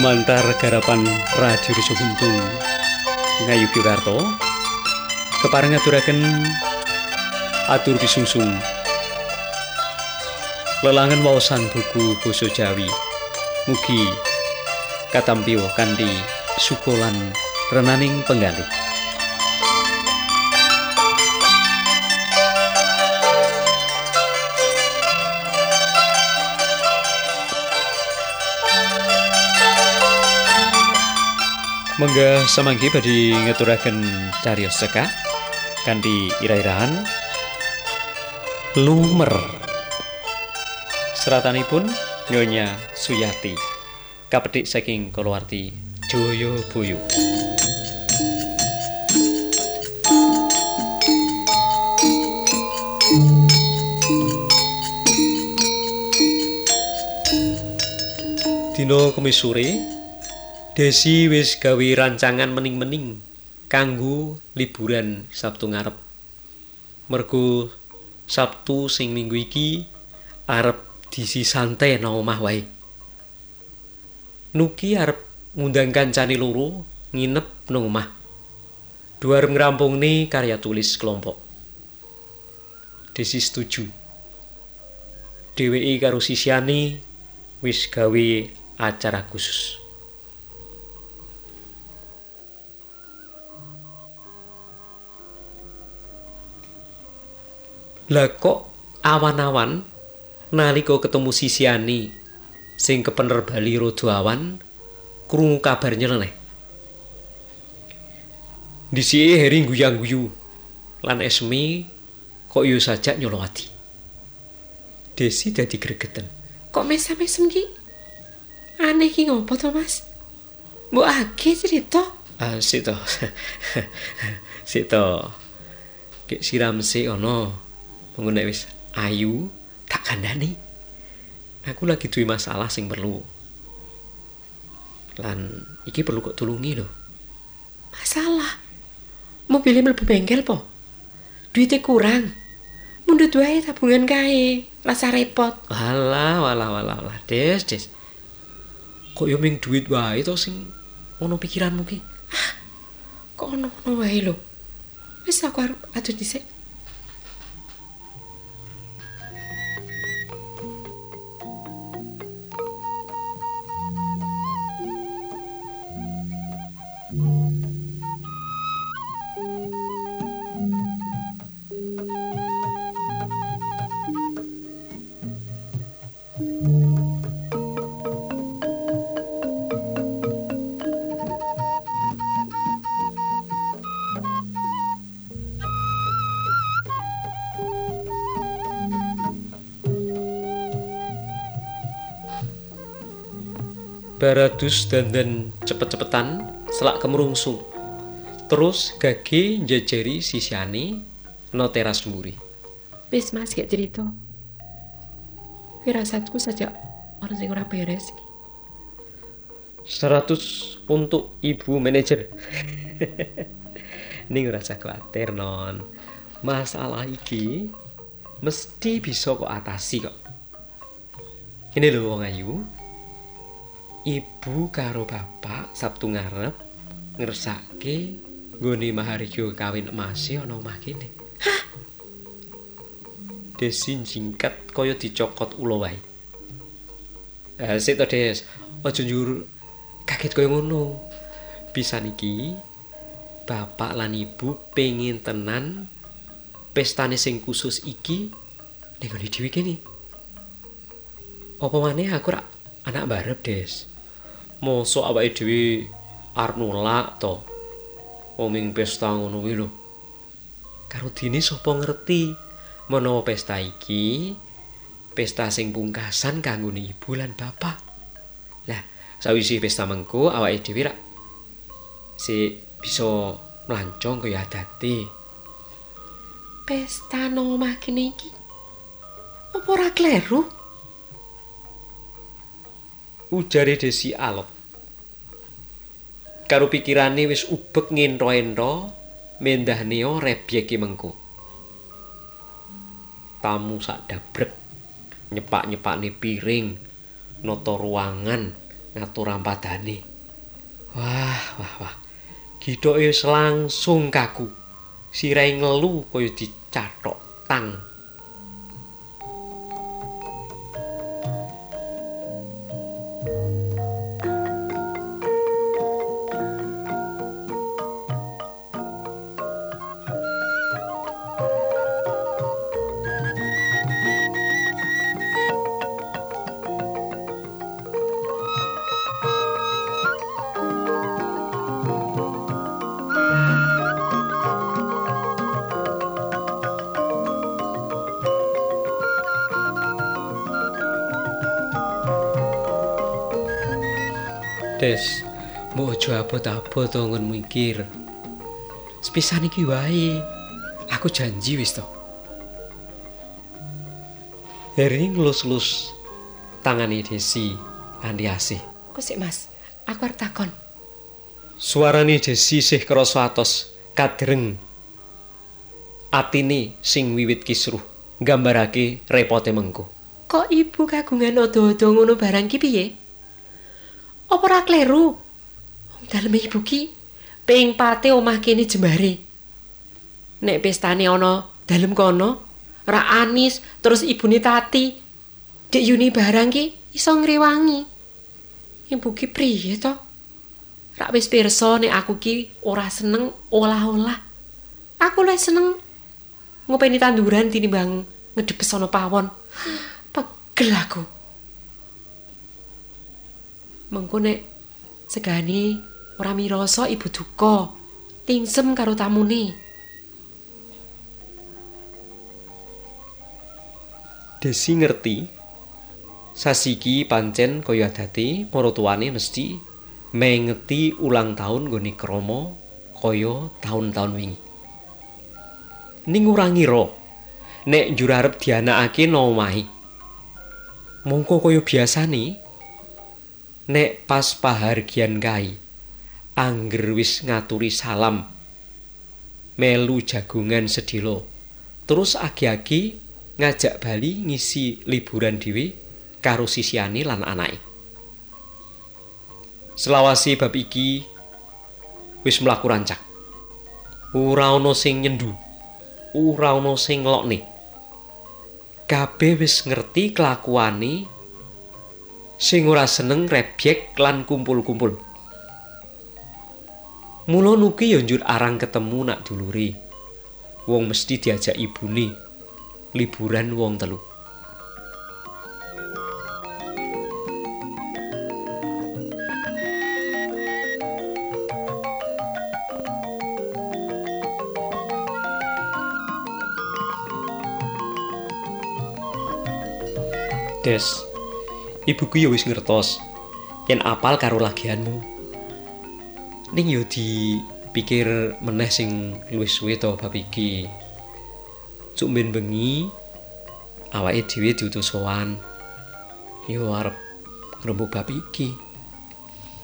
Lumantar garapan Radio Reso Buntung Ngayugi Warto kepareng aturaken atur pisungsung lelangan wawasan buku basa Jawi mugi katampiwa kanthi sukolan renaning penggalih Menggah semanggi badi ngeturaken carios Kan kanthi irah-irahan Lumer. Seratanipun Nyonya Suyati. Kapetik saking kalawarti Joyo Buyu. Dino kemisuri Desi wis gawe rancangan mening-mening kanggo liburan Sabtu ngarep. Mergo Sabtu sing minggu iki arep disi santai nang omah wae. Nuki arep ngundang kancane loro nginep nang omah. Dua arep ngrampungne karya tulis kelompok. Desi setuju. Dheweke karo sisiane wis gawe acara khusus. Lah kok awan-awan nalika ketemu sisiani sing kepener bali rada awan krungu kabar nyeleneh. Disike Heri guyang-guyu lan Esmi kok yo sajak nyolowati. Desi dadi gregeten. Kok mesam-mesem ki? Aneh ki ngopo to, Mas? Mbok age cerita. Ah, sik to. sik to. Kek siram sik ono. Mengko nek wis ayu tak kandhani. Aku lagi duwe masalah sing perlu. Lan iki perlu kok tulungi lho. Masalah. Mobilnya mlebu bengkel po. Duitnya kurang. Mundut wae tabungan kae. Rasa repot. Walah, walah, walah, walah. Des, des. Kok yo ming duit wae to sing ono pikiranmu ki? Kok ono-ono wae lho. Wis aku arep atur dhisik. Baradus dandan cepet-cepetan selak kemrungsung. Terus gage njajari sisiane no teras mburi. Wis Mas gak cerita. Firasatku saja orang sing ora beres iki. 100 untuk ibu manajer. Ning ora usah kuwatir non. Masalah iki mesti bisa kok atasi kok. Ini lho wong ayu. Ibu karo bapak Sabtu ngarep ngersake nggone maharga kawin emase ana omah kene. Hah? Desi jingkat kaya dicokot ula wae. Eh sik to Des, aja njur kaget kaya ngono. Pisan iki bapak lan ibu pengin tenan pestane sing khusus iki ning ngene dhewe kene. Apa maneh aku rak anak barep, Des. Mosok awake dhewe arep nolak to. Oming pesta ngono kuwi lho. Karo dini sapa ngerti menawa pesta iki pesta sing pungkasan kanggo ibu lan bapak. Lah, sawise pesta mengko awake dhewe rak si bisa mlancong kaya adate. Pesta nang omah kene iki. Apa ora kleru? Ujare Desi alot. Karo pikirane wis ubek ngenro-enro mendah neo rebyeki mengko. Tamu sak dabrek nyepak-nyepakne piring, noto ruangan ngatur rampadane. Wah, wah, wah. Githoke wis langsung kaku. Sirahe ngelu kaya dicathok tang. Des, mbok aja abot-abot to ngon mikir. Sepisan iki wae. Aku janji wis to. Heri ngelus-lus tangane Desi kanthi asih. Kok Mas, aku arep takon. Suarane Desi sih krasa atos, kadreng. Atine sing wiwit kisruh, nggambarake repote mengko. Kok ibu kagungan odo-odo ngono barang ki piye? Apa ora kleru? Wong daleme ibu ki ping pate omah kene jembare. Nek pestane ana dalem kono, ra anis terus ibune Tati. Dek Yuni barang ki iso ngrewangi. Ibu ki priye to? Rak wis pirsa nek aku ki ora seneng olah-olah. Aku luwih seneng ngopeni tanduran tinimbang ngedepes ana pawon. Pegel aku. Mengko nek segani ora mirasa ibu duka, tingsem karo tamune. Desi ngerti sasiki pancen kaya adate para tuane mesti mengeti ulang tahun nggone krama kaya taun-taun wingi. Ning ora ngira nek njur arep dianakake no omahe. Mongko kaya biasane nek pas pahargian kai angger wis ngaturi salam. Melu jagungan sedilo terus agi-agi ngajak Bali ngisi liburan dhewe karo sisiane lan anake. Selawasi bab iki wis mlaku rancak. Ora ana sing nyendu ora ana sing nglokne. Kabeh wis ngerti kelakuane sing ora seneng rebyek lan kumpul-kumpul. Mula nuki ya njur arang ketemu nak dulure. Wong mesti diajak ibune liburan wong telu. Des, ibuku ya wis ngertos yen apal karo lagianmu ning yo dipikir meneh sing luwih suwe to bab iki cuk ben bengi awake dhewe diutus sowan yo arep ngrembug bab iki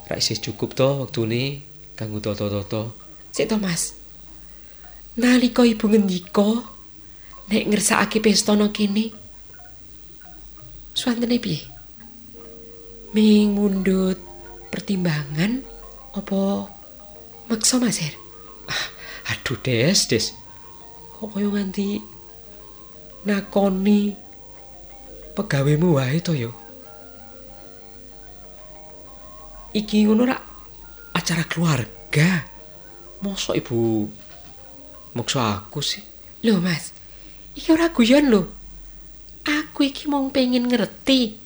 ra isih cukup to wektune kanggo toto-toto Sik to, Mas. Nalika ibu ngendika nek ngersakake pesta no kene. Suwantene piye? Ming mundut pertimbangan apa maksa Mas Her? aduh des des Kok kaya nganti nakoni pegawemu wae to yo iki ngono rak acara keluarga mosok ibu maksa aku sih Lho Mas, iki ora guyon lho. Aku iki mung pengen ngerti.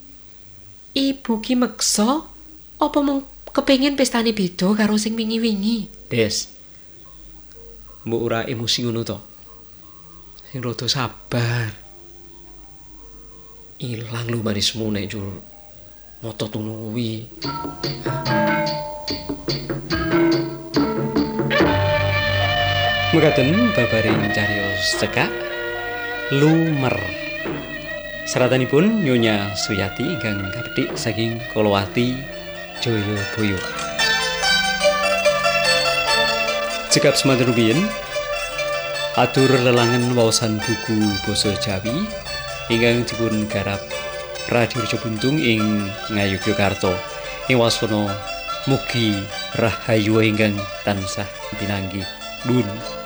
Ibu ki meksa apa mung kepengin pestane beda karo sing wingi-wingi? des. Mbok ora emosi ngono to. Sing rada sabar. Ilang lu manismu nek jur moto kuwi. Mekaten babaring cariyos cekak lumer Seratanipun Nyonya Suyati ingkang kapethik saking Kolowati Joyoboyo. Cekap semanten rumiyin atur lelangan wawasan buku basa Jawi ingkang dipun garap Radio Rejo Buntung ing Ngayogyakarta. Ewasana mugi rahayu ingkang tansah pinanggih. Dun.